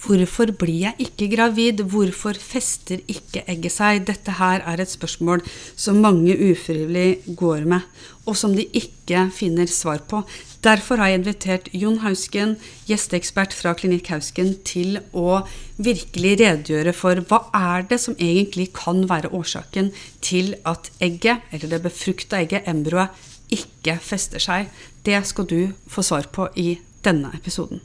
Hvorfor blir jeg ikke gravid? Hvorfor fester ikke egget seg? Dette her er et spørsmål som mange ufrivillig går med, og som de ikke finner svar på. Derfor har jeg invitert Jon Hausken, gjesteekspert fra Klinikk Hausken, til å virkelig redegjøre for hva er det som egentlig kan være årsaken til at egget, eller det befrukta egget, embryoet, ikke fester seg. Det skal du få svar på i denne episoden.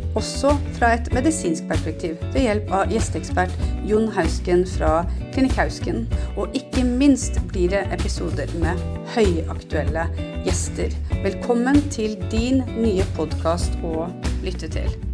også fra et medisinsk perspektiv ved hjelp av gjesteekspert Jon Hausken fra Klinikk Hausken. Og ikke minst blir det episoder med høyaktuelle gjester. Velkommen til din nye podkast å lytte til.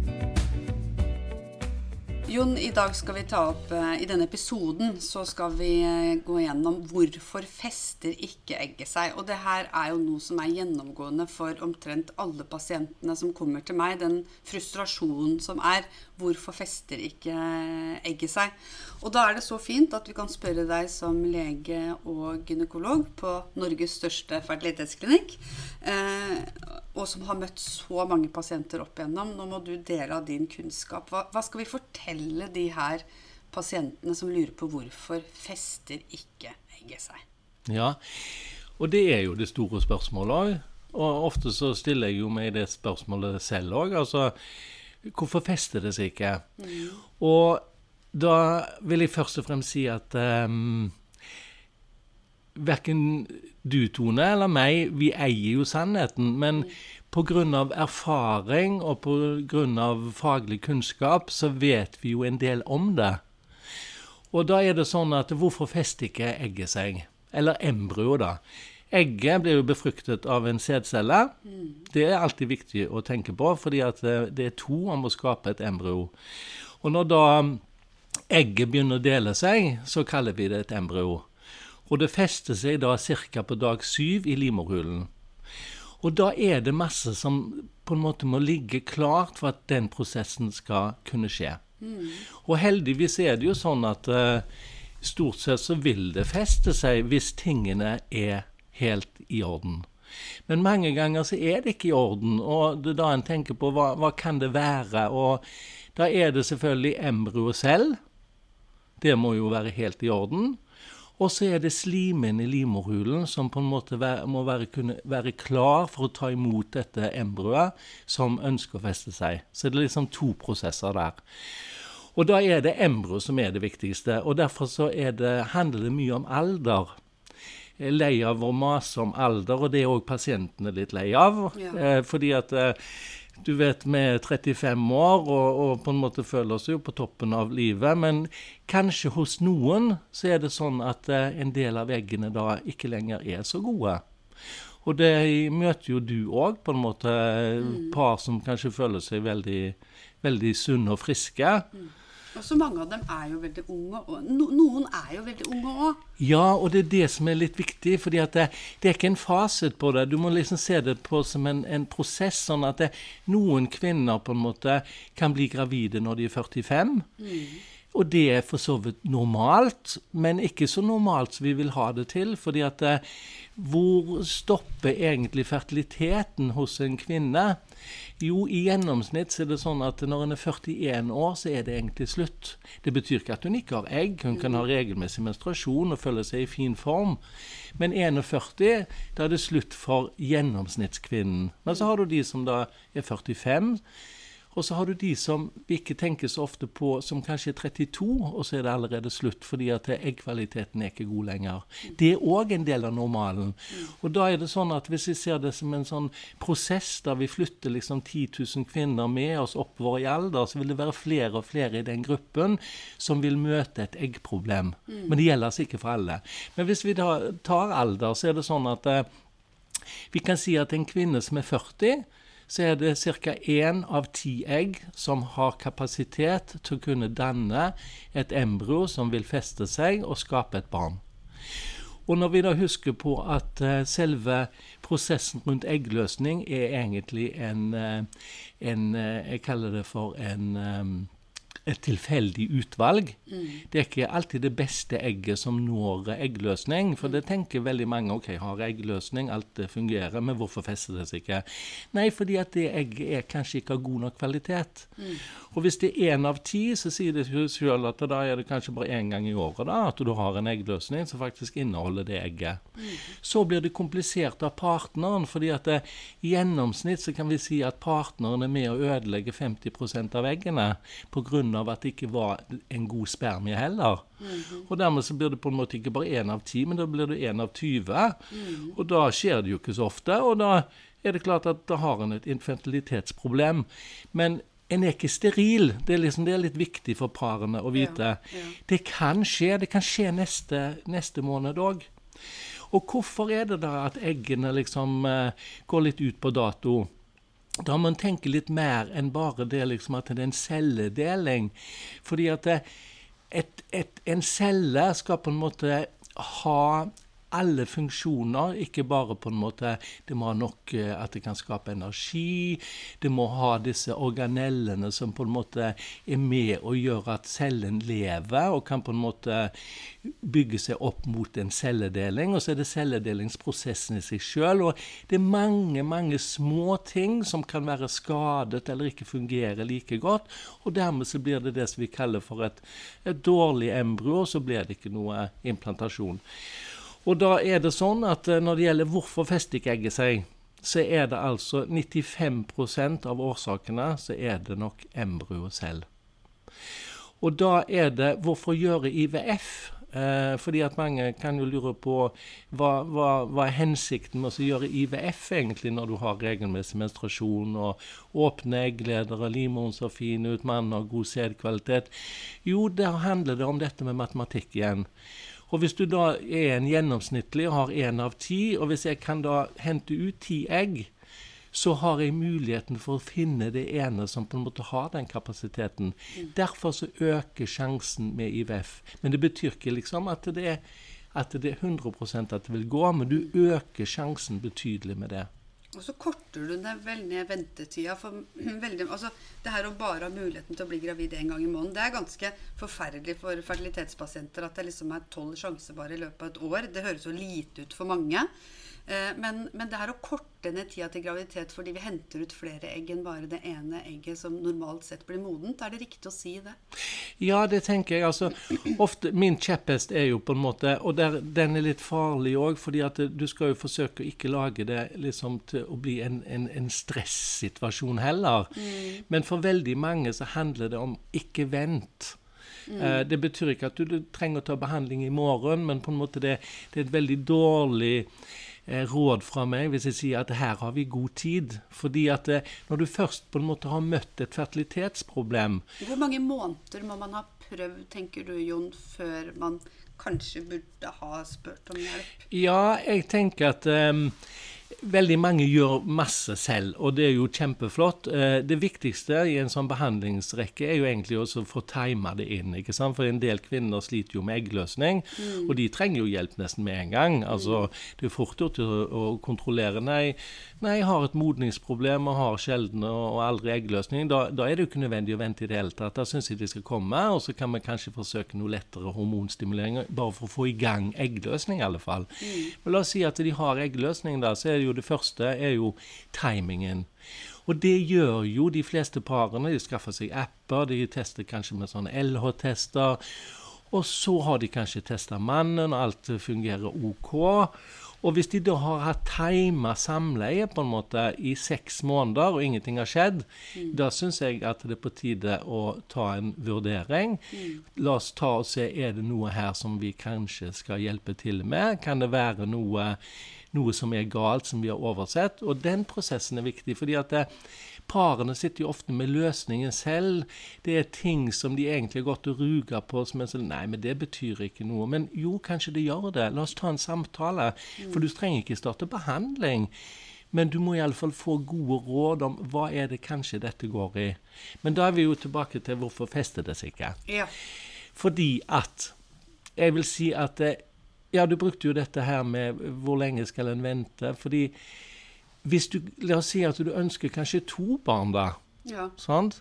Jon, i dag skal vi ta opp eh, I denne episoden så skal vi eh, gå gjennom hvorfor fester ikke egget seg. Og det her er jo noe som er gjennomgående for omtrent alle pasientene som kommer til meg. Den frustrasjonen som er hvorfor fester ikke egget seg. Og da er det så fint at vi kan spørre deg som lege og gynekolog på Norges største fertilitetsklinikk, eh, og som har møtt så mange pasienter opp igjennom. Nå må du dele av din kunnskap. Hva, hva skal vi fortelle de her pasientene som lurer på hvorfor fester ikke egget seg? Ja, og det er jo det store spørsmålet òg. Og ofte så stiller jeg jo meg det spørsmålet selv òg. Altså, hvorfor fester det seg ikke? Mm. Og da vil jeg først og fremst si at um, verken du, Tone, eller meg, vi eier jo sannheten. Men pga. erfaring og pga. faglig kunnskap så vet vi jo en del om det. Og da er det sånn at hvorfor fester ikke egget seg? Eller embryo, da. Egget blir jo befruktet av en sædcelle. Det er alltid viktig å tenke på, fordi det er to om å skape et embryo. Og når da egget begynner å dele seg, så kaller vi det et embryo. Og det fester seg da ca. på dag syv i livmorhulen. Og da er det masse som på en måte må ligge klart for at den prosessen skal kunne skje. Mm. Og heldigvis er det jo sånn at uh, stort sett så vil det feste seg hvis tingene er helt i orden. Men mange ganger så er det ikke i orden, og det er da en tenker på hva, hva kan det være? Og da er det selvfølgelig embryoet selv det må jo være helt i orden. Og så er det slimen i livmorhulen som på en måte må være, kunne være klar for å ta imot dette embryoet som ønsker å feste seg. Så det er liksom to prosesser der. Og da er det embryo som er det viktigste. Og derfor så det, handler det mye om alder. Jeg er lei av å mase om alder, og det er òg pasientene litt lei av. Ja. Eh, fordi at eh, du vet, vi er 35 år og, og, på en måte føler oss jo på toppen av livet. Men kanskje hos noen så er det sånn at eh, en del av eggene da ikke lenger er så gode. Og det møter jo du òg, på en måte. Mm. Par som kanskje føler seg veldig, veldig sunne og friske. Mm. Og så mange av dem er jo veldig unge. Og no, noen er jo veldig unge òg. Ja, og det er det som er litt viktig. For det, det, er ikke en fasit på det. Du må liksom se det på som en, en prosess. Sånn at det, noen kvinner på en måte kan bli gravide når de er 45. Mm. Og det er for så vidt normalt, men ikke så normalt som vi vil ha det til. fordi at eh, hvor stopper egentlig fertiliteten hos en kvinne? Jo, i gjennomsnitt så er det sånn at når en er 41 år, så er det egentlig slutt. Det betyr ikke at hun ikke har egg. Hun kan ha regelmessig menstruasjon og føle seg i fin form. Men 41, da er det slutt for gjennomsnittskvinnen. Men så har du de som da er 45 og så har du de som vi ikke tenker så ofte på, som kanskje er 32, og så er det allerede slutt fordi at eggkvaliteten er ikke god lenger. Det er òg en del av normalen. Og da er det sånn at hvis vi ser det som en sånn prosess der vi flytter liksom 10 000 kvinner med oss oppover i alder, så vil det være flere og flere i den gruppen som vil møte et eggproblem. Men det gjelder altså ikke for alle. Men hvis vi da tar alder, så er det sånn at eh, vi kan si at en kvinne som er 40 så er det ca. én av ti egg som har kapasitet til å kunne danne et embryo som vil feste seg og skape et barn. Og når vi da husker på at uh, selve prosessen rundt eggløsning er egentlig en, uh, en uh, Jeg kaller det for en et tilfeldig utvalg. Mm. Det er ikke alltid det beste egget som når eggløsning. For det tenker veldig mange ok, har eggløsning, alt det fungerer, men hvorfor fester det seg ikke? Nei, fordi at det egget er kanskje ikke av god nok kvalitet. Mm. Og hvis det er én av ti, så sier det selv at da er det kanskje bare én gang i året da, at du har en eggløsning som faktisk inneholder det egget. Mm. Så blir det komplisert av partneren, fordi at det, i gjennomsnitt så kan vi si at partneren er med å ødelegge 50% av eggene pga av at det ikke var en god spermie heller. Mm -hmm. Og dermed så blir det på en måte ikke bare én av ti, men da blir det én av tyve. Mm. Og da skjer det jo ikke så ofte, og da er det klart at da har en et infantilitetsproblem. Men en er ikke steril. Det er, liksom, det er litt viktig for parene å vite. Ja, ja. Det kan skje. Det kan skje neste, neste måned òg. Og hvorfor er det da at eggene liksom uh, går litt ut på dato? Da må man tenke litt mer enn bare det liksom at det er en celledeling. Fordi at et, et, en celle skal på en måte ha alle funksjoner, ikke bare på en måte Det må ha nok eh, at det kan skape energi. Det må ha disse organellene som på en måte er med og gjør at cellen lever, og kan på en måte bygge seg opp mot en celledeling. Og så er det celledelingsprosessen i seg sjøl. Og det er mange, mange små ting som kan være skadet eller ikke fungere like godt. Og dermed så blir det det som vi kaller for et, et dårlig embryo, og så blir det ikke noe implantasjon. Og da er det sånn at eh, når det gjelder hvorfor egget seg, så er det altså 95% av årsakene så er det nok embryoet selv. Og da er det hvorfor gjøre IVF? Eh, fordi at mange kan jo lure på hva, hva, hva er hensikten med å gjøre IVF egentlig når du har regelmessig menstruasjon og åpne eggledere, livmoren ser fin ut, mannen har god sædkvalitet. Jo, der handler det om dette med matematikk igjen. Og hvis du da er en gjennomsnittlig og har én av ti, og hvis jeg kan da hente ut ti egg, så har jeg muligheten for å finne det ene som på en måte har den kapasiteten. Mm. Derfor så øker sjansen med IVF. Men det betyr ikke liksom at det er, at det er 100% at det vil gå, men du øker sjansen betydelig med det. Og så korter du ned vel ned ventetida. For veldig, altså, det her å bare ha muligheten til å bli gravid én gang i måneden, det er ganske forferdelig for fertilitetspasienter at det liksom er tolv sjanser bare i løpet av et år. Det høres jo lite ut for mange. Eh, men, men, det her å korte ned tida til graviditet fordi vi henter ut flere egg enn bare det ene egget som normalt sett blir modent, er det riktig å si det? Ja, det tenker jeg. altså. Ofte, Min kjepphest er jo på en måte Og der, den er litt farlig òg, fordi at du skal jo forsøke å ikke lage det liksom til å bli en, en, en stressituasjon heller. Mm. Men for veldig mange så handler det om ikke vent. Mm. Uh, det betyr ikke at du, du, trenger å ta behandling i morgen, men på en måte det, det er et veldig dårlig Eh, råd fra meg hvis jeg sier at her har vi god tid. Fordi at eh, når du først på en måte har møtt et fertilitetsproblem Hvor mange måneder må man ha prøvd, tenker du Jon, før man kanskje burde ha spurt om hjelp? Ja, jeg tenker at um, Veldig mange gjør masse selv, og det er jo kjempeflott. Eh, det viktigste i en sånn behandlingsrekke er jo egentlig å få tima det inn. ikke sant? For en del kvinner sliter jo med eggløsning, mm. og de trenger jo hjelp nesten med en gang. Altså, Det er fort gjort å, å kontrollere. Nei, nei, jeg har et modningsproblem og har sjelden og aldri eggløsning. Da, da, er det jo ikke nødvendig å vente i det hele tatt. Da syns jeg de skal komme, og så kan vi kanskje forsøke noe lettere hormonstimulering, bare for å få i gang eggløsning i alle fall. Mm. Men la oss si at de har eggløsning, da. så er det jo det første er jo timingen. Og det gjør jo de fleste parene. De skaffer seg apper, de tester kanskje med sånne LH-tester. Og så har de kanskje testa mannen, og alt fungerer OK. Og hvis de da har hatt tima samleie på en måte i seks måneder, og ingenting har skjedd, mm. da syns jeg at det er på tide å ta en vurdering. Mm. La oss ta og se er det noe her som vi kanskje skal hjelpe til med. Kan det være noe noe som er galt, som vi har oversett. Og den prosessen er viktig, fordi at det, parene sitter jo ofte med løsningen selv. Det er ting som de egentlig har gått og ruga på, som er sånn Nei, men det betyr ikke noe. Men jo, kanskje det gjør det. La oss ta en samtale. For du trenger ikke starte behandling. Men du må iallfall få gode råd om hva er det kanskje dette går i. Men da er vi jo tilbake til hvorfor fester det seg ikke. Ja. Fordi at Jeg vil si at det, Ja, du brukte jo dette her med hvor lenge skal en vente. fordi hvis du, La oss si at du ønsker kanskje to barn, da. Ja. Sant?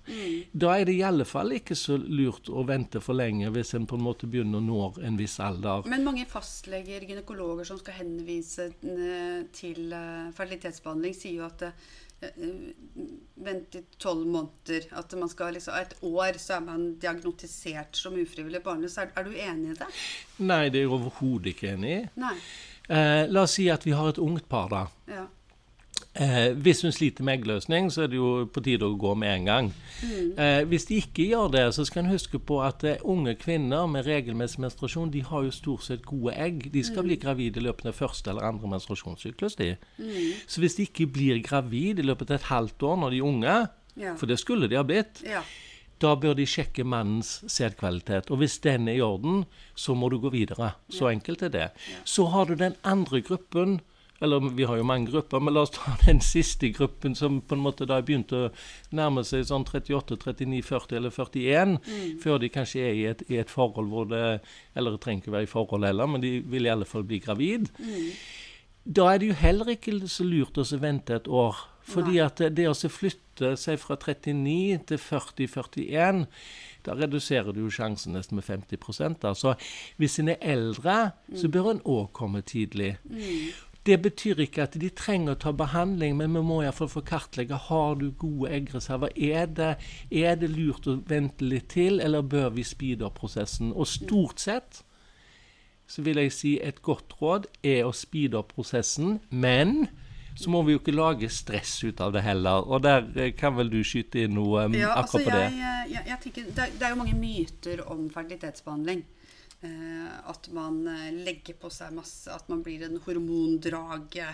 Da er det i alle fall ikke så lurt å vente for lenge hvis en på en måte begynner å nå en viss alder. Men mange fastleger, gynekologer som skal henvise eh, til eh, fertilitetsbehandling, sier jo at eh, vent i tolv måneder. At man skal liksom, et år så er man diagnotisert som ufrivillig barnløs. Er, er du enig i det? Nei, det er jeg overhodet ikke enig i. Eh, la oss si at vi har et ungt par, da. Ja. Eh, hvis hun sliter med eggløsning, så er det jo på tide å gå med en gang. Eh, hvis de ikke gjør det, så skal en huske på at eh, unge kvinner med regelmessig menstruasjon de har jo stort sett gode egg. De skal bli gravide i løpet av første eller andre menstruasjonssyklus. de. Så hvis de ikke blir gravid i løpet av et halvt år når de er unge, Ja. for det skulle de ha blitt, ja. da bør de sjekke mannens sædkvalitet. Og hvis den er i orden, så må du gå videre. Så enkelt er det. Så har du den andre gruppen. Eller vi har jo mange grupper, men la oss ta den siste gruppen som på en måte da begynte å nærme seg sånn 38, 39, 40 eller 41. Før de kanskje er i et, i et forhold hvor det Eller det trenger ikke være i forhold heller, men de vil i alle fall bli gravid. Da er det jo heller ikke så lurt å vente et år. Fordi at det, å flytte seg fra 39 til 40-41, da reduserer du jo sjansen nesten med 50 da. Så hvis en er eldre, så bør en òg komme tidlig. Det betyr ikke at de trenger å ta behandling, men vi må iallfall få kartlegge har du gode eggreserver. Er det, er det lurt å vente litt til, eller bør vi speede opp prosessen? Og stort sett så vil jeg si et godt råd er å speede opp prosessen, men så må vi jo ikke lage stress ut av det heller. Og der eh, kan vel du skyte inn noe um, Ja, altså akkurat på jeg, det? jeg, jeg tenker, det, er, det er jo mange myter om fertilitetsbehandling. Eh, at man eh, legger på seg masse, at man blir en hormondrage.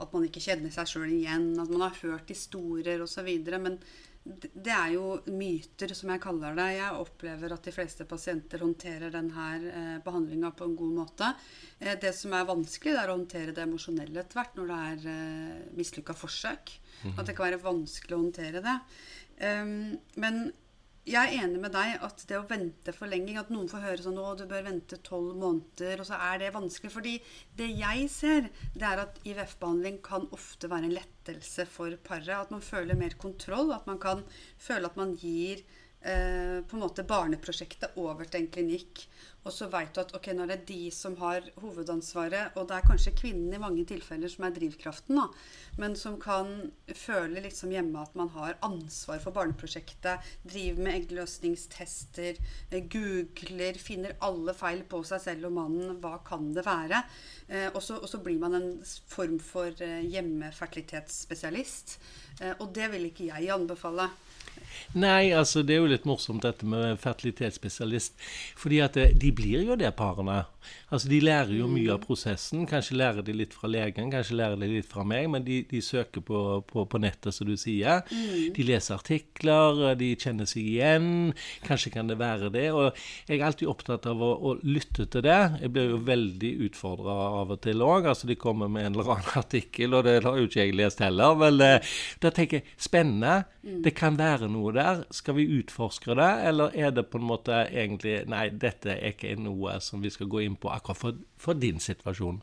At man ikke kjenner seg sjøl igjen. At man har hørt historier osv. Men det, er jo myter, som jeg kaller det. Jeg opplever at de fleste pasienter håndterer denne eh, behandlinga på en god måte. Det som er vanskelig, det er å håndtere det emosjonelle etter hvert når det er mislykka forsøk. At det kan være vanskelig å håndtere det. Um, men jeg er enig med deg at det å vente for lenge At noen får høre sånn 'Å, du bør vente tolv måneder', og så er det vanskelig. Fordi det jeg ser, det er at IVF-behandling kan ofte være en lettelse for paret. At man føler mer kontroll. At man kan føle at man gir eh, på en måte barneprosjektet over til en klinikk. Og så veit du at ok, nå er det de som har hovedansvaret, og det er kanskje kvinnen i mange tilfeller som er drivkraften, da, men som kan føle liksom hjemme at man har ansvar for barneprosjektet, driver med eggløsningstester, eh, googler, finner alle feil på seg selv og mannen, hva kan det være? Eh, og så blir man en form for eh, hjemmefertilitetsspesialist. Eh, og det vil ikke jeg anbefale. Nei, altså det er jo litt morsomt dette med fertilitetsspesialist. Fordi at de blir jo det parene. Altså De lærer jo mye av prosessen. Kanskje lærer de litt fra legen, kanskje lærer de litt fra meg, men de, de søker på, på, på nettet, som du sier. De leser artikler, de kjenner seg igjen. Kanskje kan det være det. Og jeg er alltid opptatt av å, å lytte til det. Jeg blir jo veldig utfordra av og til òg. Altså de kommer med en eller annen artikkel, og det har jo ikke jeg lest heller. Men eh, da tenker jeg spennende. Det kan være noe der. Skal vi utforske det, eller er det på en måte egentlig Nei, dette er ikke noe som vi skal gå inn på akkurat for, for din situasjon.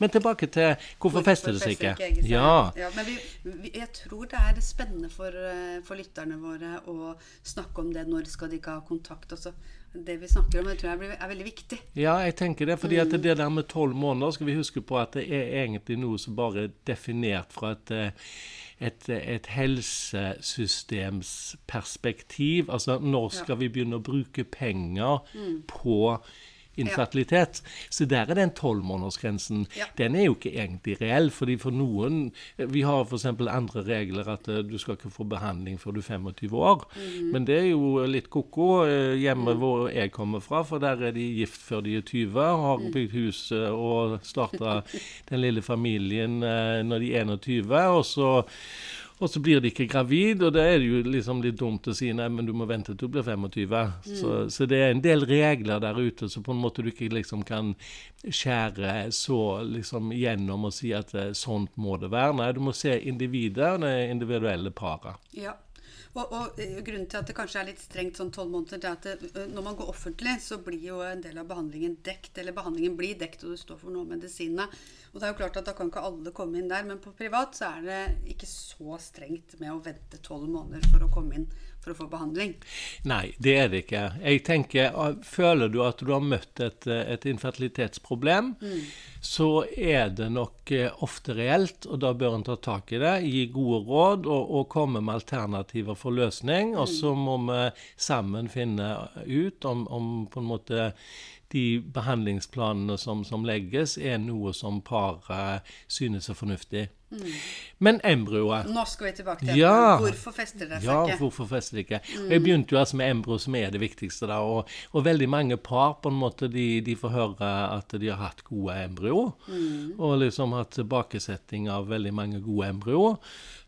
Men tilbake til hvorfor fester det seg ikke? Ja. ja men vi, vi, jeg tror det er spennende for, eh, for lytterne våre å snakke om det. Når skal de ikke ha kontakt? Også. Det vi snakker om, jeg tror jeg blir- er veldig viktig. Ja, jeg tenker det. fordi Mm. at det der med tolv måneder skal vi huske på at det er egentlig noe som bare er definert fra et, eh, et, et helsesystemsperspektiv. Altså når skal vi begynne å bruke penger Mm. på infertilitet? Så der er den tolvmånedersgrensen. Ja. Den er jo ikke egentlig reell, fordi for noen Vi har f.eks. andre regler at eh, du skal ikke få behandling før du er 25 år. Mm. Men det er jo litt ko-ko eh, hjemme hvor jeg kommer fra, for der er de gift før de er 20, har Mm. bygd hus eh, og starta den lille familien når de er 21, og så og så blir de ikke gravid, og da er det jo liksom litt dumt å si nei, men du må vente til du blir 25. Så, så det er en del regler der ute så på en måte du ikke liksom kan skjære så liksom gjennom og si at eh, sånt må det være. Nei, du må se individet, det individuelle paret. Ja. Og, og eh, grunnen til at det kanskje er litt strengt sånn tolv måneder, det er at det, når man går offentlig, så blir jo en del av behandlingen dekt. Eller behandlingen blir dekt, og du står for noe av medisinene. Og det er jo klart at da kan ikke alle komme inn der. Men på privat så er det ikke så strengt med å vente tolv måneder for å komme inn for å få behandling. Nei, det er det ikke. Jeg tenker, ah, Føler du at du har møtt et, eh, et infertilitetsproblem, mm. så er det nok eh, ofte reelt, og da bør en ta tak i det, gi gode råd og, og komme med alternativer for løsning. Og så mm. må vi sammen finne ut om, om på en måte de behandlingsplanene som, som legges, er noe som paret synes er fornuftig. Mm. Men embryoet Nå skal vi tilbake til ja, Hvorfor fester det seg ja, ikke? Ja, hvorfor fester det ikke? Mm. Jeg begynte jo altså med embryo, som er det viktigste. da, og, og, veldig mange par på en måte, de, de, får høre at de har hatt gode embryo. Mm. Og liksom hatt tilbakesetting av veldig mange gode embryo.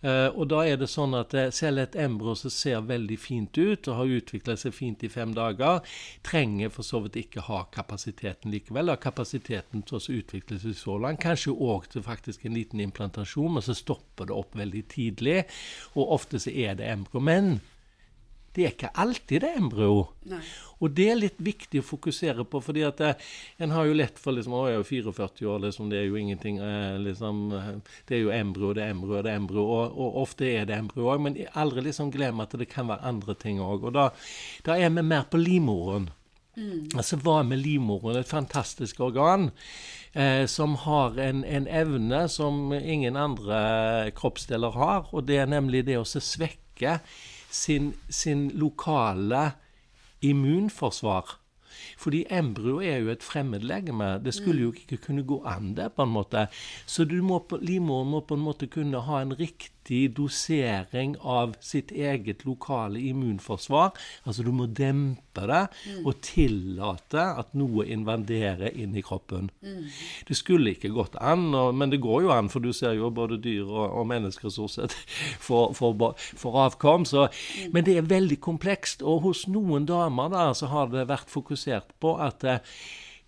Eh, og da er det sånn at uh, selv et embryo som ser veldig fint ut, og har utvikla seg fint i fem dager, trenger for så vidt ikke ha kapasiteten likevel. Har kapasiteten til å utvikle seg så langt. Kanskje òg til faktisk en liten implantasjon operasjon, men så stopper det opp veldig tidlig. Og ofte så er det embryo. Men det er ikke alltid det er embryo. Nei. Og det er litt viktig å fokusere på, fordi at eh, en har jo lett for liksom, Å, jeg er jo 44 år, liksom, det er jo ingenting eh, liksom, Det er jo embryo, det er embryo, det er embryo. Og, og, ofte er det embryo òg, men aldri liksom glem at det kan være andre ting òg. Og da, da, er vi mer på livmoren. Mm. Altså hva med livmoren? Et fantastisk organ eh, som har en, en, evne som ingen andre kroppsdeler har, og det er nemlig det å svekke sin, sin lokale immunforsvar. Fordi embryo er jo et fremmedlegeme. Det skulle jo ikke kunne gå an, det, på en måte. Så må, livmoren må på en måte kunne ha en riktig riktig dosering av sitt eget lokale immunforsvar. Altså du må dempe det mm. og tillate at noe invaderer inn i kroppen. Mm. Det skulle ikke gått an, men det går jo an, for du ser jo både dyr og, og mennesker stort sett for, får, får avkom. Så, mm. Men det er veldig komplekst, og hos noen damer da, så har det vært fokusert på at eh,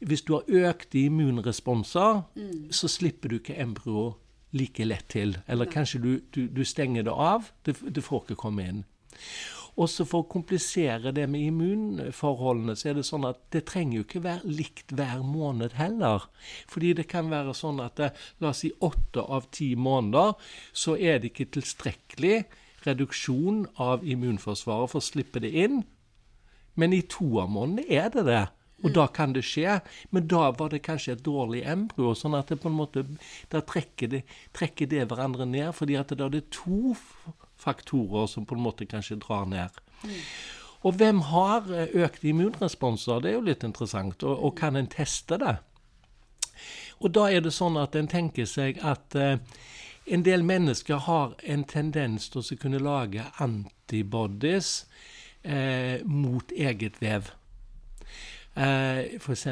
hvis du har økte immunresponser, mm. så slipper du ikke embryo like lett til. Eller kanskje du, du, du stenger det av. Det, det, får ikke komme inn. Også for å komplisere det med immunforholdene, så er det sånn at det trenger jo ikke være likt hver måned heller. Fordi det kan være sånn at det, la oss si åtte av ti måneder, så er det ikke tilstrekkelig reduksjon av immunforsvaret for å slippe det inn. Men i to av månedene er det det. Og da kan det skje. Men da var det kanskje et dårlig embryo. sånn at det på en måte, da trekker det, trekker det hverandre ned. fordi at da er det to faktorer som på en måte kanskje drar ned. Mm. Og hvem har økt økte immunresponser? Det er jo litt interessant. Og, og, kan en teste det? Og da er det sånn at en tenker seg at eh, en del mennesker har en tendens til å kunne lage antibodies eh, mot eget vev. Eh, F.eks.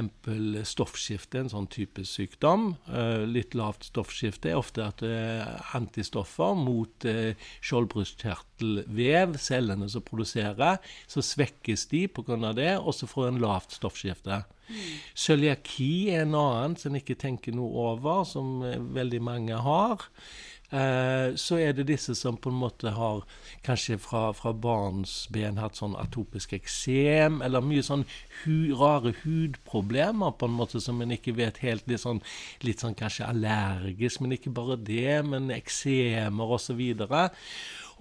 stoffskifte, en sånn type sykdom. Eh, litt lavt stoffskifte er ofte at eh, antistoffer mot eh, skjoldbruskkjertelvev, cellene som produserer, så svekkes de pga. det, og så får en lavt stoffskifte. Cøliaki er en annen som en ikke tenker noe over, som eh, veldig mange har. Eh, så er det disse som på en måte har kanskje fra, fra barnsben hatt sånn atopisk eksem, eller mye sånn hu, rare hudproblemer på en måte som en ikke vet helt litt sånn, litt sånn kanskje allergisk, men ikke bare det, men eksemer osv. Og så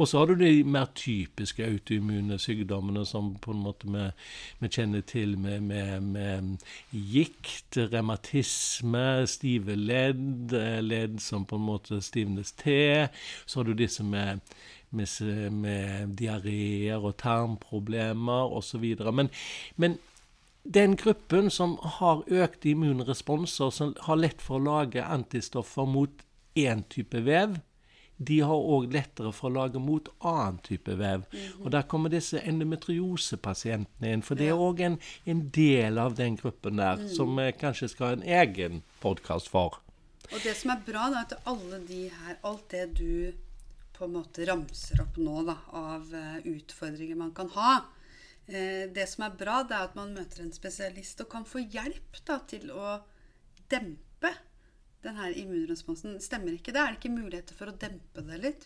har du de mer typiske autoimmune sykdommene som på en måte vi, kjenner til med, med, med, gikt, revmatisme, stive ledd, ledd som på en måte stivnes til. Så har du disse med med, med diareer og tarmproblemer osv. Men, men den gruppen som har økte immunresponser, som har lett for å lage antistoffer mot én type vev, de har òg lettere for å lage mot annen type vev. Mm -hmm. Og Der kommer disse endometriosepasientene inn. For det er òg en, en, del av den gruppen der mm. som vi kanskje skal ha en egen podkast for. Og det som er bra, da, at alle de her, alt det du på en måte ramser opp nå da, av uh, utfordringer man kan ha uh, Det som er bra, det er at man møter en spesialist og kan få hjelp da, til å dempe den her immunresponsen. Stemmer ikke det? Er det ikke muligheter for å dempe det litt?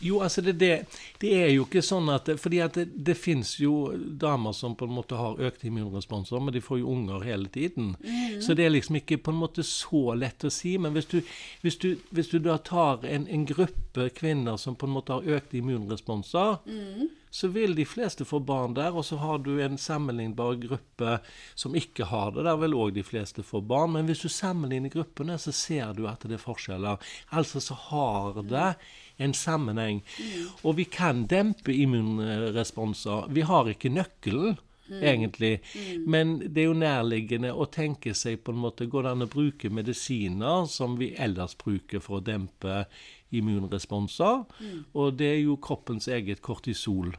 Jo, altså det, det, det er jo ikke sånn at fordi at det, det fins jo damer som på en måte har økte immunresponser, men de får jo unger hele tiden. Så det er liksom ikke på en måte så lett å si. Men hvis du, hvis du, hvis du da tar en, en gruppe kvinner som på en måte har økte immunresponser, så vil de fleste få barn der. Og så har du en sammenlignbar gruppe som ikke har det. Der vil òg de fleste få barn. Men hvis du sammenligner gruppene, så ser du at det er forskjeller. Altså så har det en sammenheng. Og vi kan dempe immunresponser. Vi har ikke nøkkelen. Egentlig. Men det er jo nærliggende å tenke seg på en måte Går det an å bruke medisiner som vi ellers bruker for å dempe immunresponser? Og det er jo kroppens eget kortisol.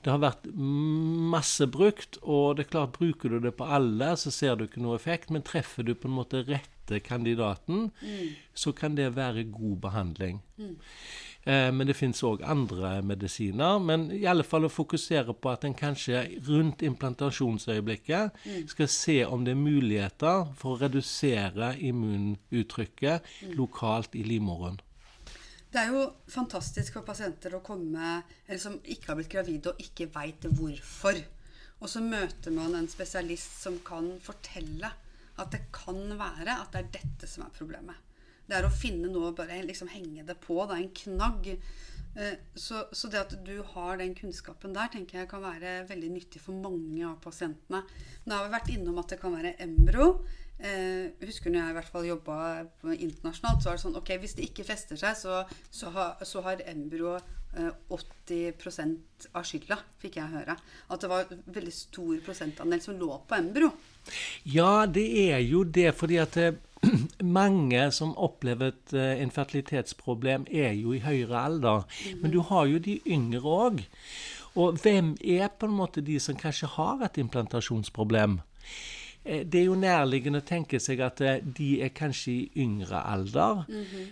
Det har vært masse brukt, og det er klart bruker du det på alle, så ser du ikke noe effekt. Men treffer du på en måte rette kandidaten, så kan det være god behandling. Eh, men det fins òg andre medisiner. Men i alle fall å fokusere på at en kanskje rundt implantasjonsøyeblikket skal se om det er muligheter for å redusere immunuttrykket lokalt i livmoren. Det er jo fantastisk for pasienter å komme eller som ikke har blitt gravide og ikke veit hvorfor. Og så møter man en spesialist som kan fortelle at det kan være at det er dette som er problemet. Det er å finne noe og bare liksom henge det på. Det er en knagg. Eh, Så, så det at du har den kunnskapen der, tenker jeg kan være veldig nyttig for mange av pasientene. Nå har vi vært innom at det kan være embro. Eh, husker når jeg i hvert fall jobba internasjonalt, så var det sånn ok, hvis det ikke fester seg, så, så, har, så har embro eh, 80 av skylda, fikk jeg høre. At det var veldig stor prosentandel som lå på embro. Ja, det er jo det, fordi at eh, mange som opplever et eh, infertilitetsproblem, er jo i høyere alder. Men du har jo de yngre òg. Og hvem er på en måte de som kanskje har et implantasjonsproblem? Eh, Det er jo nærliggende å tenke seg at eh, de er kanskje i yngre alder.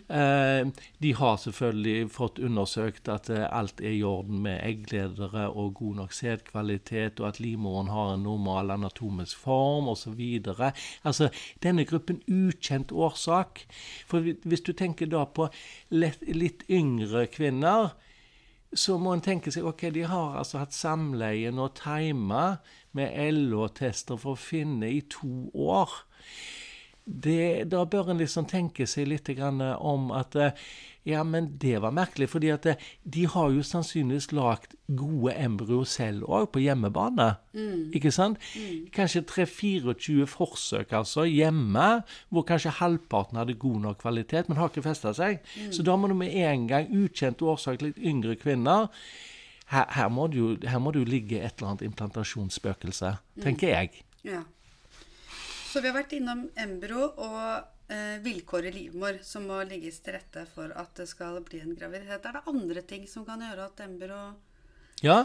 Eh, De har selvfølgelig fått undersøkt at alt er i orden med eggledere og god nok sædkvalitet, og at livmoren har en normal anatomisk form osv. Altså denne gruppen ukjent årsak. For hvis du tenker da på litt yngre kvinner, så må en tenke seg ok, de har altså hatt samleie og tima med LH-tester for å finne i to år. Det, da bør en liksom tenke seg litt grann om at eh, ja, men det var merkelig, fordi at eh, de har jo sannsynligvis lagd gode embryo selv òg, på hjemmebane. Ikke sant? Kanskje 3-24 forsøk altså hjemme, hvor kanskje halvparten hadde god nok kvalitet, men har ikke festa seg. Så da må du med en gang, ukjent årsak, litt yngre kvinner her, her, må det jo, jo ligge et eller annet implantasjonsspøkelse, tenker jeg. Ja. Så vi har vært innom embro og eh, vilkår i livmor som må ligges til rette for at det skal bli en graviditet. Er det andre ting som kan gjøre at embro Ja?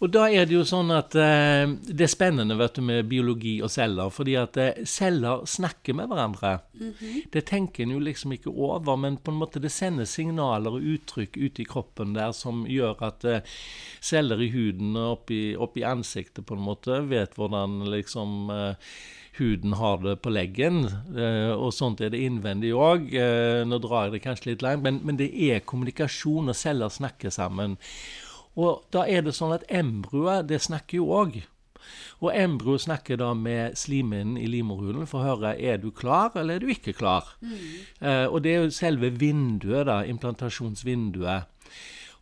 Og da er det jo sånn at eh, det er spennende vet du, med biologi og celler, fordi at eh, celler snakker med hverandre. Det tenker en jo liksom ikke over, men på en måte det sender signaler og uttrykk ut i kroppen der som gjør at eh, celler i huden og oppi, oppi ansiktet på en måte vet hvordan liksom eh, huden har det på leggen, eh, og sånt er det innvendig òg. Nå drar jeg det kanskje litt langt, men, men det er kommunikasjon, og celler snakker sammen. Og da er det sånn at embryoet, det snakker jo òg. Og embryoet snakker da med slimhinnen i livmorhulen for å høre er du klar eller er du ikke klar. Eh, og det er jo selve vinduet, da, implantasjonsvinduet.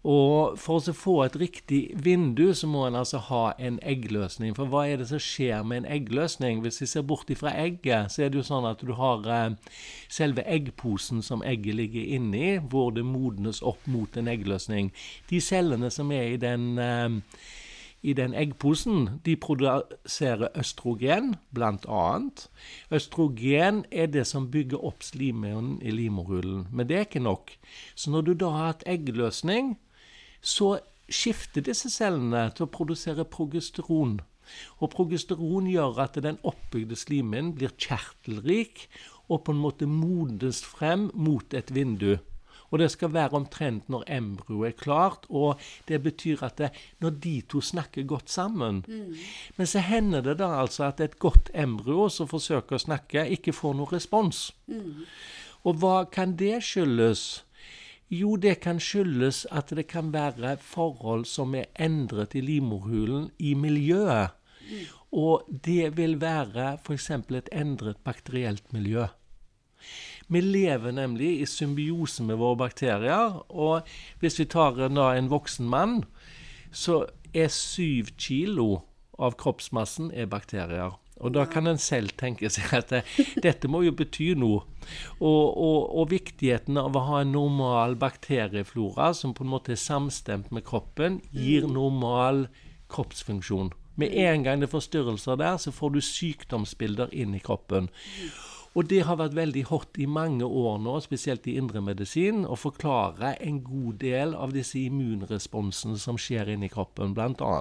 Og for å få et riktig vindu, så må en altså ha en eggløsning. For hva er det som skjer med en eggløsning? Hvis vi ser bort ifra egget, så er det jo sånn at du har eh, selve eggposen som egget ligger inni, hvor det modnes opp mot en eggløsning. De cellene som er i den eh, i den eggposen, de produserer østrogen, annet. Østrogen er det som bygger opp slimhinnen i livmorhulen, men det er ikke nok. Så når du da har hatt eggløsning, så skifter disse cellene til å produsere progesteron. Og progesteron gjør at den oppbygde slimhinnen blir kjertelrik og på en måte modnes frem mot et vindu. Og det skal være omtrent når embryoet er klart. Og det betyr at det, når de to snakker godt sammen Men så hender det da altså at et godt embryo som forsøker å snakke, ikke får noen respons. Og hva kan det skyldes? Jo, det kan skyldes at det kan være forhold som er endret i livmorhulen i miljøet. Og det vil være f.eks. et endret bakterielt miljø. Vi lever nemlig i symbiose med våre bakterier. Og hvis vi tar en voksen mann, så er syv kilo av kroppsmassen er bakterier. Og da kan en selv tenke seg at det, dette må jo bety noe. Og, og, og, viktigheten av å ha en normal bakterieflora som på en måte er samstemt med kroppen, gir normal kroppsfunksjon. Med en gang det er forstyrrelser der, så får du sykdomsbilder inn i kroppen. Og det har vært veldig hot i mange år nå, spesielt i indremedisin, å forklare en god del av disse immunresponsene som skjer inni kroppen, bl.a.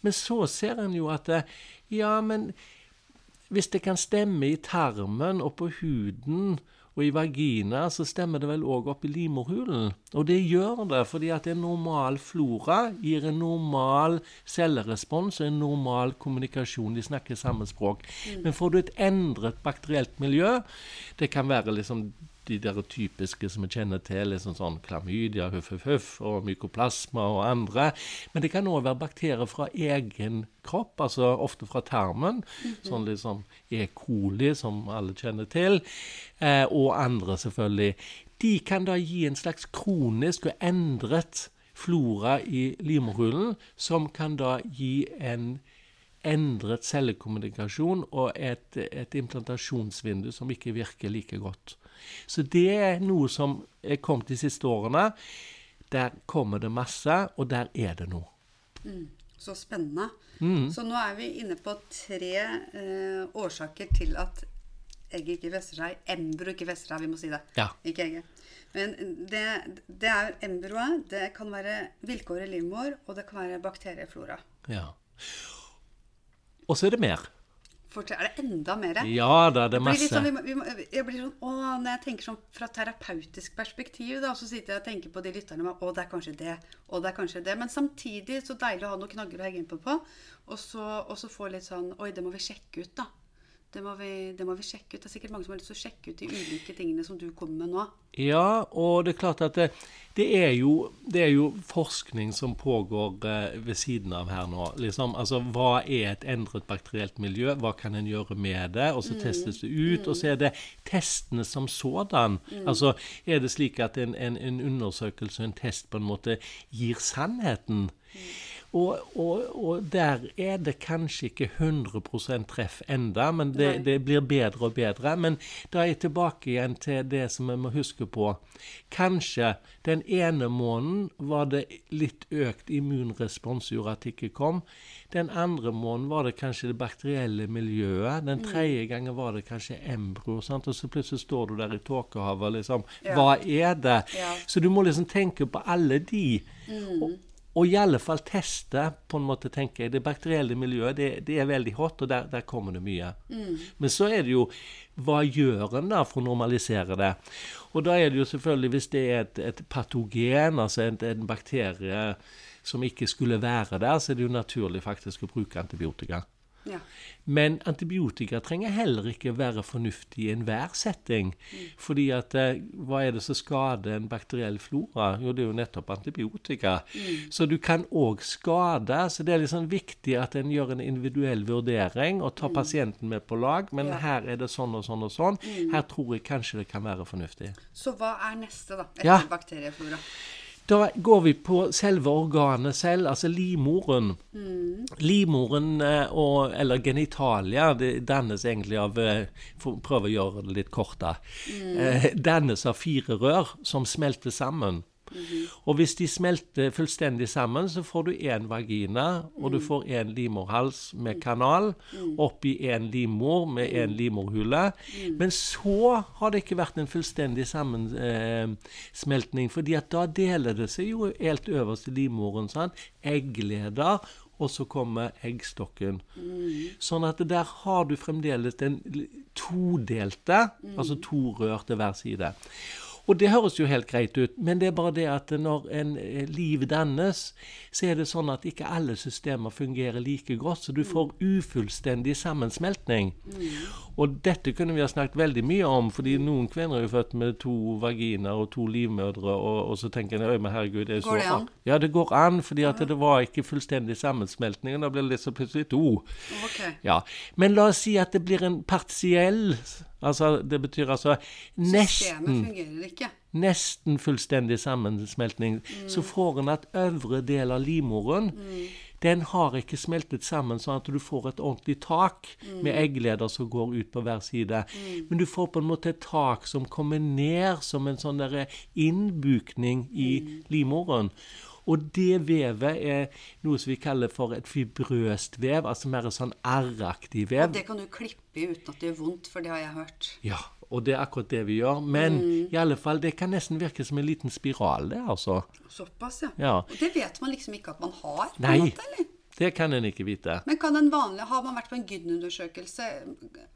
Men så ser en jo at det, ja, men hvis det kan stemme i tarmen og på huden og i vagina, så stemmer det vel òg opp i livmorhulen. Og det gjør det fordi at en normal flora gir en normal cellerespons og en normal kommunikasjon. De snakker samme språk. Mm. Men får du et endret bakterielt miljø, det kan være liksom de der typiske som vi kjenner til, liksom sånn klamydia, huff, huff, huff, og mykoplasma og andre. Men det kan òg være bakterier fra egen kropp, altså ofte fra tarmen. Mm -hmm. Sånn liksom E. coli, som alle kjenner til, eh, og andre, selvfølgelig. De kan da gi en slags kronisk og endret flora i livmorhulen, som kan da gi en endret cellekommunikasjon og et, et implantasjonsvindu som ikke virker like godt. Så det er noe som er kommet de siste årene. Der kommer det masse, og der er det noe. Mm, så spennende. Mm. Så nå er vi inne på tre eh, årsaker til at egget ikke fester seg. Embro ikke fester seg, vi må si det. Ja. Ikke egget. Men det, det er embroet. Det kan være vilkår i livmor, og det kan være bakterieflora. Ja. Og så er det mer. Fortell, er det enda mer? Ja det er det masse. Sånn, vi må, vi må, jeg blir sånn, å, Når jeg tenker sånn fra terapeutisk perspektiv, da, så sitter jeg og tenker på de lytterne med å, det er kanskje det, Å, det er kanskje det. Men samtidig så deilig å ha noen knagger å henge innpå på, og, så, og så få litt sånn Oi, det må vi sjekke ut, da. Det må, vi, det må, vi, sjekke ut. Det er sikkert mange som har lyst til å sjekke ut de ulike tingene som du kommer med nå. Ja, og det er klart at det, det, er, jo, det er, jo, forskning som pågår eh, ved siden av her nå. Liksom, altså, Hva er et endret bakterielt miljø? Hva kan en gjøre med det? Og så mm. testes det ut. Mm. Og så er det testene som sådan. Mm. Altså, Er det slik at en, en, en undersøkelse, en test, på en måte gir sannheten? Og, og, og, der er det kanskje ikke 100% treff enda, men det, det, blir bedre og bedre. Men da er jeg tilbake igjen til det som vi må huske på. Kanskje den ene måneden var det litt økt immunrespons gjorde at det ikke kom. Den andre måneden var det kanskje det bakterielle miljøet. Den mm. tredje gangen var det kanskje embryo. Sant? Og så plutselig står du der i tåkehavet liksom. Hva er det? Ja. Så du må liksom tenke på alle de. Mm. Og, og i alle fall teste, på en måte, tenker jeg. Det bakterielle miljøet det, det er veldig hot, og der, der kommer det mye. Mm. Men så er det jo Hva gjør en da for å normalisere det? Og da er det jo selvfølgelig, hvis det er et, et patogen, altså en, en bakterie som ikke skulle være der, så er det jo naturlig faktisk å bruke antibiotika. Ja. Men antibiotika trenger heller ikke være fornuftig i enhver setting. Mm. Fordi at eh, hva er det som skader en bakteriell flora? Jo, det er jo nettopp antibiotika. Mm. Så du kan òg skade. Så det er liksom viktig at en gjør en individuell vurdering og tar mm. pasienten med på lag. Men ja. her er det sånn og sånn og sånn. Mm. Her tror jeg kanskje det kan være fornuftig. Så hva er neste, da? Etter ja. bakterieflora? Da går vi på selve organet selv, altså livmoren. Mm. Livmoren, eh, og, eller genitalia, det dannes egentlig av eh, For prøve å gjøre det litt kort, da. Mm. Dannes av fire rør som smelter sammen. Og hvis de smelter fullstendig sammen, så får du én vagina, og du får én livmorhals med kanal, oppi én livmor med én livmorhule. Men så har det ikke vært en fullstendig sammensmeltning, eh, fordi at da deler det seg jo helt øverst i livmoren. Sånn, eggleder og så kommer eggstokken. Mm. Sånn at der har du fremdeles den todelte, mm. altså to rør til hver side. Og det høres jo helt greit ut, men det er bare det at når en eh, liv dannes, så er det sånn at ikke alle systemer fungerer like godt, så du får ufullstendig sammensmeltning. Og dette kunne vi ha snakket veldig mye om, fordi noen kvinner er jo født med to vaginer og to livmødre, og, og så tenker en men herregud det er så, Går det an? Ja, det går an, fordi at det var ikke fullstendig sammensmeltning, da blir det liksom plutselig to. Ok. Ja, Men la oss si at det blir en partiell Altså, det betyr altså nesten nesten fullstendig sammensmeltning, så får en at øvre del av livmoren den har ikke smeltet sammen sånn at du får et ordentlig tak med eggleder som går ut på hver side. Men du får på en måte et tak som kommer ned som en sånn der innbukning i livmoren. Og det vevet er noe som vi kaller for et fibrøst vev, altså mer sånn R-aktig vev. Det kan du klippe i uten at det gjør vondt, for det har jeg hørt. Ja, og det er akkurat det vi gjør. Men i alle fall, det kan nesten virke som en liten spiral, det, altså. Såpass, ja. Ja. Og det vet man liksom ikke at man har? på en Nei, måte, eller? det kan en ikke vite. Men kan en vanlig, Har man vært på en gyn-undersøkelse,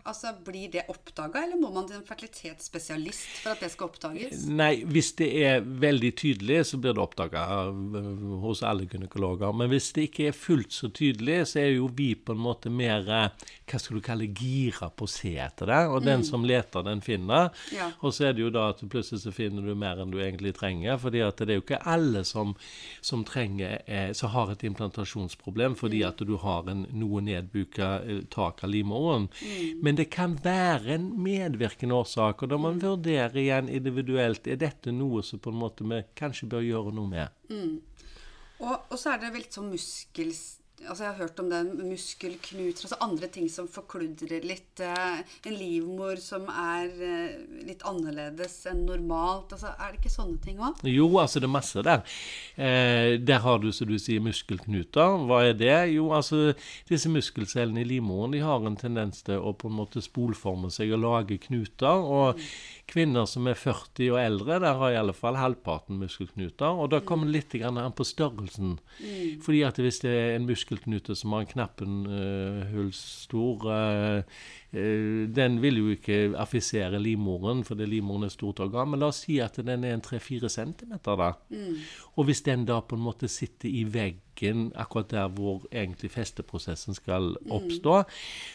altså blir det oppdaga, eller må man til en fertilitetsspesialist for at det skal oppdages? Nei, hvis det er veldig tydelig, så blir det oppdaga hos alle gynekologer. Men hvis det ikke er fullt så tydelig, så er jo vi på en måte mer eh, hva skal du kalle gira på å se etter det. Og den som leter, den finner. Ja. Og så er det jo da at plutselig så finner du mer enn du egentlig trenger. fordi at det er jo ikke alle som, som trenger, eh, som har et implantasjonsproblem fordi at du har en noe nedbuka eh, tak av livmoren. Men det kan være en medvirkende årsak, og da må man vurdere igjen individuelt er dette noe som på en måte vi kanskje bør gjøre noe med. Og, og så er det vel sånn muskel... Altså Jeg har hørt om det, muskelknuter, altså andre ting som forkludrer litt. Eh, en livmor som er eh, litt annerledes enn normalt. Altså Er det ikke sånne ting òg? Jo, altså det er masse der. Eh, der har du, som du sier, muskelknuter. Hva er det? Jo, altså disse muskelcellene i livmoren de har en tendens til å på en måte spolforme seg og lage knuter. Og kvinner som er 40 og eldre, der har i alle fall halvparten muskelknuter. Og da kommer det litt grann an på størrelsen. Fordi at hvis det er en muskelknute som har en knappenhull stor eh, eh, Den vil jo ikke affisere livmoren, fordi livmoren er et stort organ. Men la oss si at den er en 3-4 cm, da. Og hvis den da på en måte sitter i veggen akkurat der hvor egentlig festeprosessen skal oppstå,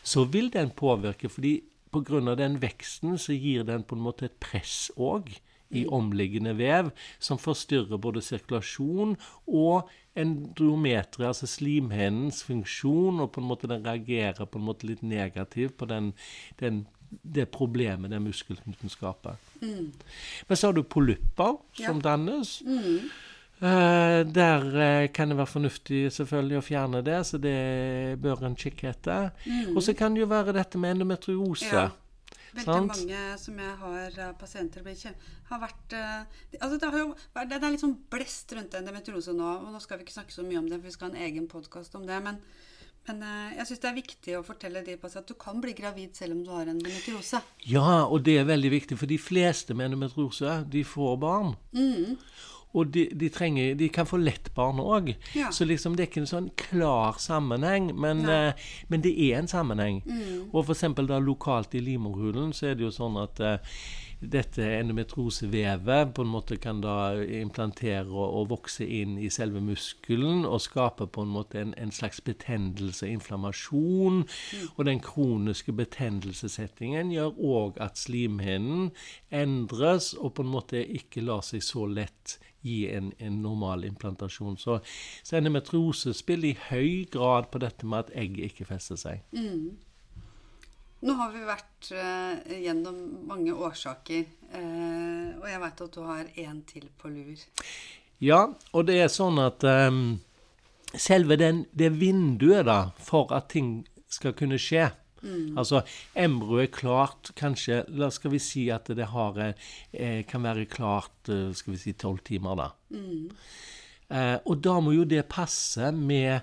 så vil den påvirke. fordi Pga. den veksten så gir den på en måte et press òg i omliggende vev, som forstyrrer både sirkulasjon og endometeret, altså slimhinnens funksjon, og på en måte den reagerer på en måte litt negativt på den, den, det problemet den muskelknuten skaper. Men så har du polypper som dannes. Eh, der uh, kan det være fornuftig selvfølgelig å fjerne det, så det bør en kikke etter. Og så kan det jo være dette med endometriose. Ja. Veldig Sant? mange som jeg har av pasienter har vært eh, altså det, har jo, det er litt sånn blest rundt endometriose nå. og Nå skal vi ikke snakke så mye om det, for vi skal ha en egen podkast om det. Men, men eh, jeg syns det er viktig å fortelle de pasientene at du kan bli gravid selv om du har endometriose. Ja, og det er veldig viktig, for de fleste med endometriose, de får barn. Og de, de, trenger, de kan få lett barn òg. Ja. Så liksom det er ikke en sånn klar sammenheng, men, eh, men det er en sammenheng. Og f.eks. da lokalt i livmorhulen så er det jo sånn at eh, dette endometrosevevet på en måte kan da implantere og, vokse inn i selve muskelen og skape på en måte en, en slags betennelse, inflammasjon. Og den kroniske betennelsessettingen gjør òg at slimhinnen endres og på en måte ikke lar seg så lett gi en, en normal implantasjon. Så, så endometriose spiller i høy grad på dette med at egg ikke fester seg. Nå har vi vært uh, gjennom mange årsaker, uh, og jeg veit at du har én til på lur. Ja, og det er sånn at um, selve den, det vinduet da, for at ting skal kunne skje Altså, embryoet er klart kanskje La skal vi si at det har, eh, kan være klart eh, skal vi si tolv timer, da. Eh, og da må jo det passe med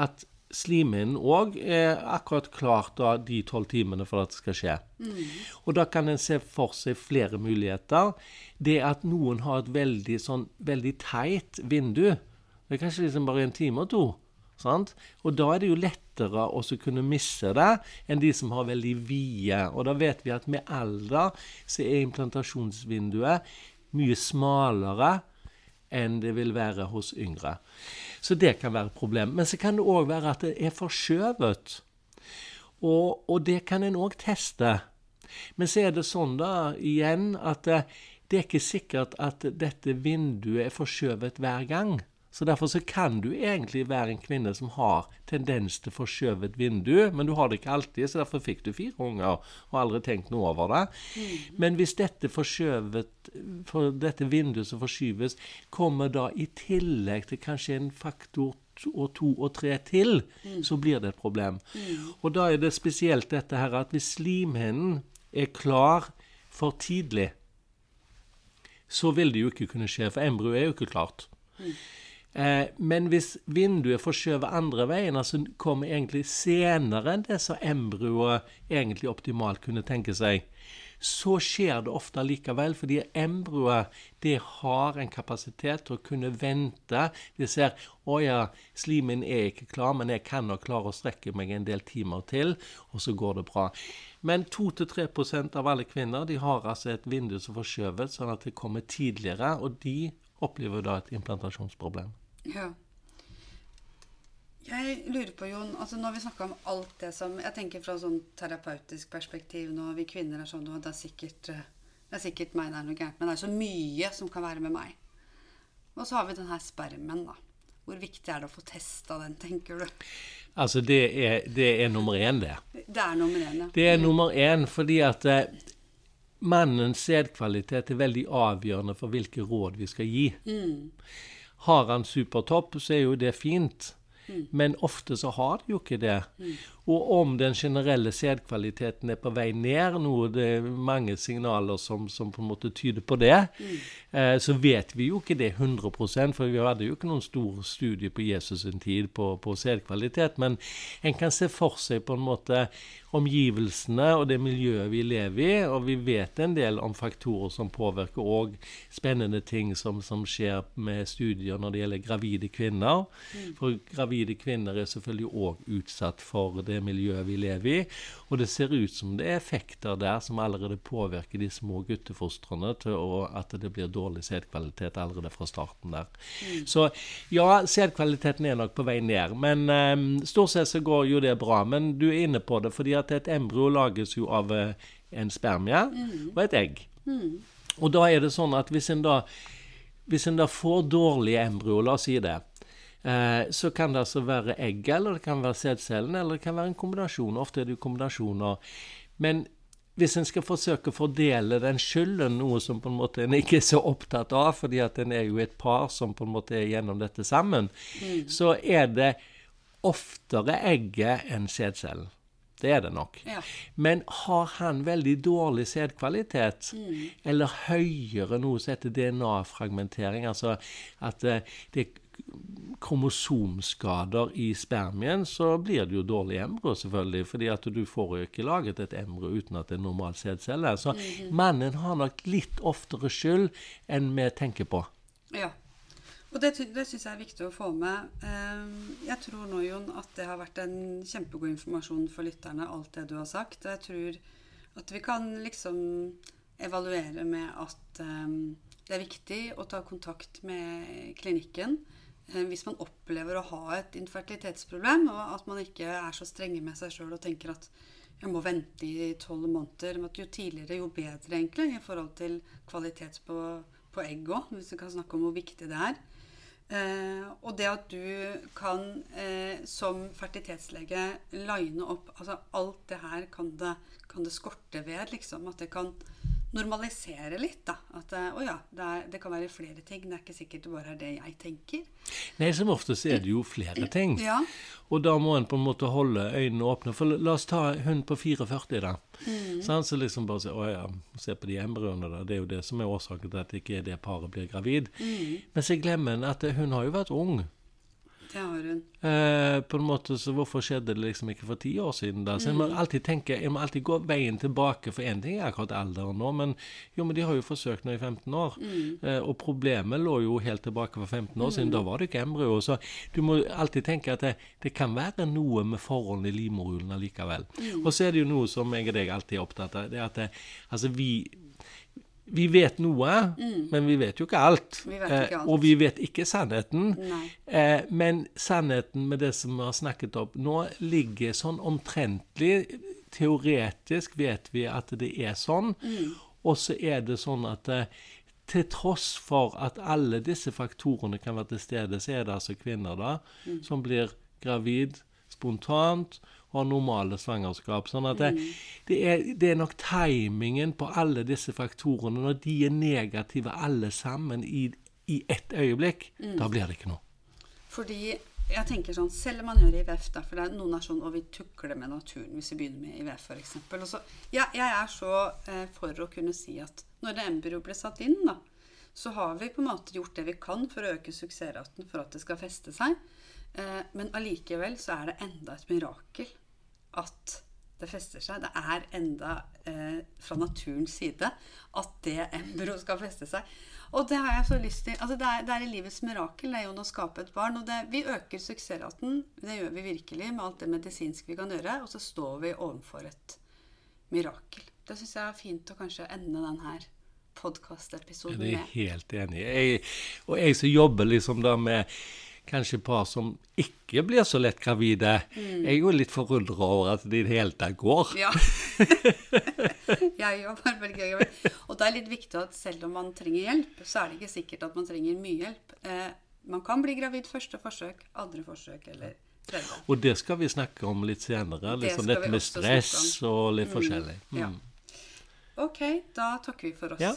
at slimhinnen òg er akkurat klart da de tolv timene for at det skal skje. Og da kan en se for seg flere muligheter. Det at noen har et veldig sånn veldig teit vindu. Det er kanskje liksom bare en time og to. Sant? Og da er det jo lettere å kunne misse det enn de som har veldig vide. Og da vet vi at med alder så er implantasjonsvinduet mye smalere enn det vil være hos yngre. Så det kan være et problem. Men så kan det òg være at det er forskjøvet. Og, og det kan en òg teste. Men så er det sånn da, igjen, at det, er ikke sikkert at dette vinduet er forskjøvet hver gang. Så derfor så kan du egentlig være en kvinne som har tendens til forskjøvet vindu, men du har det ikke alltid, så derfor fikk du fire unger og aldri tenkt noe over det. Mm. Men hvis dette forskjøvet, for dette vinduet som forskyves, kommer da i tillegg til kanskje en faktor og to og tre til, mm. så blir det et problem. Mm. Og da er det spesielt dette her at hvis slimhinnen er klar for tidlig, så vil det jo ikke kunne skje, for embryoet er jo ikke klart. Mm. Eh, men hvis vinduet forskjøver andre veien, altså kommer egentlig senere enn det som embryoet egentlig optimalt kunne tenke seg, så skjer det ofte likevel, fordi embryoet det har en kapasitet til å kunne vente. De ser 'Å ja, slimen er ikke klar, men jeg kan nok klare å strekke meg en del timer til', og så går det bra. Men 2-3% av alle kvinner de har altså et vindu som forskjøvet, sånn at det kommer tidligere, og de opplever da et implantasjonsproblem. Ja. Jeg lurer på, Jon, altså Nå har vi snakka om alt det som Jeg tenker fra sånn terapeutisk perspektiv nå, vi kvinner er sånn og det er sikkert eh, det er sikkert meg det er noe gærent, men det er så mye som kan være med meg. Og så har vi den her spermen, da. Hvor viktig er det å få testa den, tenker du? Altså, det er, det er nummer én, det. Det er nummer én, ja. Det er nummer én fordi at eh, mannens sædkvalitet er veldig avgjørende for hvilke råd vi skal gi. Mm. Har han supertopp, så er jo det fint. Mm. Men ofte så har de jo ikke det. Mm. Og om den generelle sædkvaliteten er på vei ned, noe det er mange signaler som, som på en måte tyder på det, mm. eh, så vet vi jo ikke det 100% for vi hadde jo ikke noen stor studie på Jesus sin tid på, på sædkvalitet. Men en kan se for seg på en måte omgivelsene og det miljøet vi lever i, og vi vet en del om faktorer som påvirker òg spennende ting som, som, skjer med studier når det gjelder gravide kvinner. Mm. For gravide kvinner er selvfølgelig òg utsatt for det det miljøet vi lever i. Og det ser ut som det er effekter der som allerede påvirker de små guttefostrene til å, at det blir dårlig sædkvalitet allerede fra starten der. Mm. Så ja, sædkvaliteten er nok på vei ned. Men um, stort sett så går jo det bra. Men du er inne på det, fordi at et embryo lages jo av uh, en spermie mm. og et egg. Mm. Og da er det sånn at hvis en da hvis en da får dårlige embryo, la oss si det, Eh, så kan det altså være egg, eller det kan være sædcellene, eller det kan være en kombinasjon. Ofte er det jo kombinasjoner. Men hvis en skal forsøke å fordele den skylden, noe som på en måte en ikke er så opptatt av, fordi at en er jo et par som på en måte er gjennom dette sammen, mm. så er det oftere egget enn sædcellen. Det er det nok. Ja. Men har han veldig dårlig sædkvalitet, mm. eller høyere noe som heter DNA-fragmentering, altså at uh, det kromosomskader i spermien, så blir det jo dårlig embryo, selvfølgelig. fordi at du får jo ikke laget et embryo uten at det er normal sædcelle. Så -hmm. mannen har nok litt oftere skyld enn vi tenker på. Ja. Og det, det syns jeg er viktig å få med. Ehm, jeg tror nå, Jon, at det har vært en kjempegod informasjon for lytterne, alt det du har sagt. Jeg tror at vi kan liksom evaluere med at um, det er viktig å ta kontakt med klinikken hvis man opplever å ha et infertilitetsproblem, og at man ikke er så strenge med seg sjøl og tenker at jeg må vente i tolv måneder. At jo tidligere, jo bedre, egentlig, i forhold til kvalitet på, på egg òg, hvis vi kan snakke om hvor viktig det er. Eh, og det at du kan eh, som fertilitetslege line opp altså Alt det her kan det, kan det skorte ved, liksom. At det kan normalisere litt. da, At eh, å ja, det, er, det, kan være flere ting. Det er ikke sikkert det bare er det jeg tenker. Nei, som oftest er det jo flere ting. Ja. Og da må en på en måte holde øynene åpne. For la oss ta hun på 44, da. Mm. Så han så liksom bare se, å ja, se på de embryoene, da. Det er jo det som er årsaken til at ikke det paret blir gravid. Mm. Men så glemmer en at hun har jo vært ung. Det har hun. Eh, på en måte, så Hvorfor skjedde det liksom ikke for ti år siden? da? Så mm. Jeg må alltid tenke, jeg må alltid gå veien tilbake. For én ting er akkurat alderen nå, men jo, men de har jo forsøkt nå i 15 år. Mm. Eh, og problemet lå jo helt tilbake for 15 år siden. Mm. Da var det ikke embryo. Så du må alltid tenke at det, det kan være noe med forholdene i livmorhulen allikevel. Mm. Og så er det jo noe som jeg og deg alltid er opptatt av. det er at det, altså vi vi vet noe, men vi vet jo ikke alt. Mm. Vi ikke alt. Eh, og vi vet ikke sannheten. Eh, men sannheten med det som vi har snakket om nå, ligger sånn omtrentlig Teoretisk vet vi at det er sånn. Mm. Og så er det sånn at eh, til tross for at alle disse faktorene kan være til stede, så er det altså kvinner da Mm. som blir gravid spontant har normale svangerskap. Sånn at det, Mm. det, er, det er nok timingen på alle disse faktorene, når de er negative alle sammen i, i ett øyeblikk, Mm. da blir det ikke noe. Fordi jeg tenker sånn, Selv om man gjør IVF, da, for det er noen er sånn og vi tukler med naturen hvis vi begynner med IVF f.eks. Ja, jeg er så eh, for å kunne si at når det embryo ble satt inn, da, så har vi på en måte gjort det vi kan for å øke suksessraten for at det skal feste seg. Eh, men allikevel så er det enda et mirakel at det fester seg. Det er enda eh, fra naturens side at det embryo skal feste seg. Og det har jeg så lyst til. Altså det, er, det er i livets mirakel det er jo å skape et barn. Og det, vi øker suksessraten. Det gjør vi virkelig med alt det medisinske vi kan gjøre. Og så står vi overfor et mirakel. Det syns jeg er fint å kanskje ende denne podkastepisoden Jeg er med. helt enig. i. og jeg som jobber liksom da med kanskje par som ikke blir så lett gravide, Mm. er jo litt forundra over at det i det hele tatt går. Ja. jeg òg veldig gøy. Og det er litt viktig at selv om man trenger hjelp, så er det ikke sikkert at man trenger mye hjelp. Eh, man kan bli gravid første forsøk, andre forsøk eller tredje. Og det skal vi snakke om litt senere. Liksom det dette med stress og litt forskjellig. Ja. Mm. Ok, da takker vi for oss. Ja.